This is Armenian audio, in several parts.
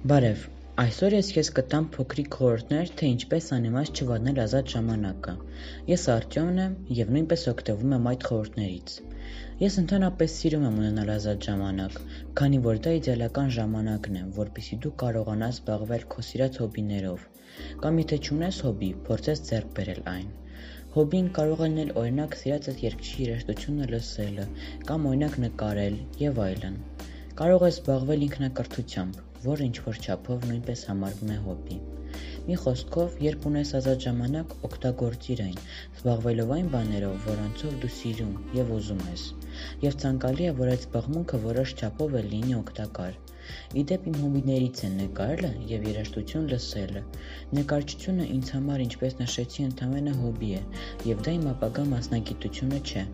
Բարև, այսօր ես քեզ կտամ փոքրիկ խորհուրդներ, թե ինչպես անիմաց չվատնել ազատ ժամանակը։ Ես Արտյոմն եմ եւ նույնպես օգտվում եմ այդ խորհուրդներից։ Ես ընդհանրապես սիրում եմ ունենալ ազատ ժամանակ, քանի որ դա իդեալական ժամանակն է, որpիսի դու կարողանաս զբաղվել քո սիրած հոբիներով։ Կամ եթե չունես հոբի, փորձես ձեռք բերել այն։ Հոբին կարող է լինել օրինակ սիրածդ երգչի երաժշտությունը լսելը, կամ օրինակ նկարել եւ այլն։ Կարող ես զբաղվել ինքնակրթությամբ, որը ինչ-որ չափով նույնպես համարվում է հոբբի։ Մի խոսքով, երբ ունես ազատ ժամանակ, օգտագործիր այն, զբաղվելով այն բաներով, որոնցով դու սիրում եւ ուզում ես։ Եվ ցանկալի է, որ այդ զբաղմունքը որոշ չափով էլ լինի օգտակար։ Իդեպ իմ հոբիներից են նկարելը եւ երաժշտություն լսելը։ Նկարչությունը ինձ համար, ինչպես նշեցի, ընդամենը հոբի է, եւ դա իմ ապագա մասնագիտությունը չէ։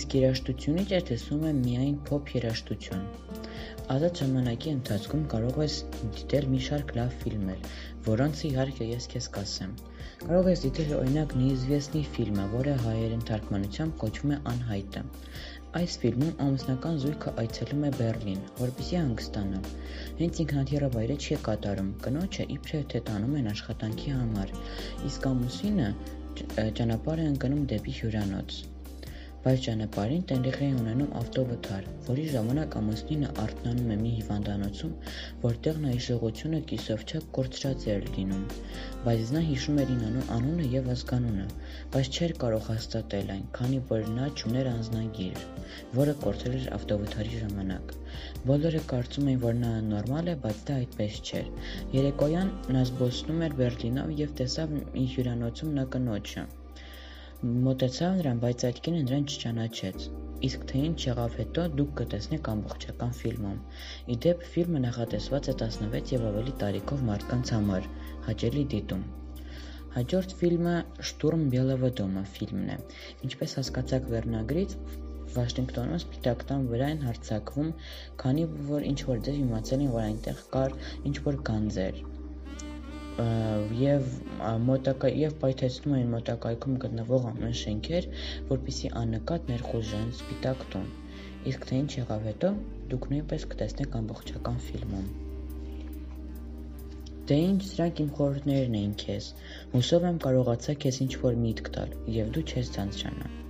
Իսկ երաժշտությունից երթեսում եմ միայն փոփ երաժշտություն։ Ազատ ժամանակի ընթացքում կարող ես դիտել մի շարք լավ ֆիլմեր, որոնց իհարկե ես քեզ կասեմ։ Կարող ես դիտել օրինակ Նիզվեսնի ֆիլմը, որը հայերեն թարգմանությամբ կոչվում է Անհայտը։ Այս ֆիլմում ամուսնական զույգը այցելում է Բեռլին, որպեսզի հանգստանա։ Հենց ինքնաթիռը վայրը չի կատարում, կնոջը իբրև թե տանում են աշխատանքի համար, իսկ ամուսինը ճանապարհ է ընկնում դեպի հյուրանոց։ Բայց ճանապարհին տեղի է ունենում ավտովթար, որի ժամանակ ամուսինը արթնանում է մի հիվանդանոցում, որտեղ նա հիշողությունը կիսով-չափ կորցրած էր լինում, բայց նա հիշում էր իր անունը և ազգանունը, բայց չէր կարող հաստատել այն, քանի որ նա չուներ անձնագիր, որը կորցրել էր ավտովթարի ժամանակ։ Բոլորը կարծում էին, որ նա նորմալ է, բայց դա այդպես չէր։ Երեկոյան նա զբոսնում էր Բեռլինով և տեսավ մի հյուրանոցում նրա կնոջը։ Մոտեցա նրան, բայց այդ կինը նրան չճանաչեց։ Իսկ թե ինչ եղավ հետո դուք կտեսնեք ամբողջական ֆիլմում։ Իդեպ ֆիլմը նախատեսված է 16 եւ ավելի տարիքով մարդկանց համար, հաճելի դիտում։ Հաջորդ ֆիլմը Շտուրմ Բելովո դոմը ֆիլմն է։ Ինչպես հասկացաք վերնագրից, Վաշինգտոնում Սպիտակտան վրա են հարցակվում, քանի որ ինչ որ դեր իմացել են, որ այնտեղ կար ինչ որ գանձեր եւ մոտակա եւ պայթեցնում էին մոտակայքում գտնվող ամեն շենքեր, որպեսզի աննկատ ներխուժեն սպիտակ տուն։ Իսկ թե ինչ եղավ հետո, դուք նույնպես կտեսնեք ամբողջական ֆիլմում։ Դե ինչ, սրանք իմ խորհուրդներն էին քեզ։ Հուսով եմ կարողացա քեզ ինչ-որ միտք տալ, եւ դու չես ցանցրանա։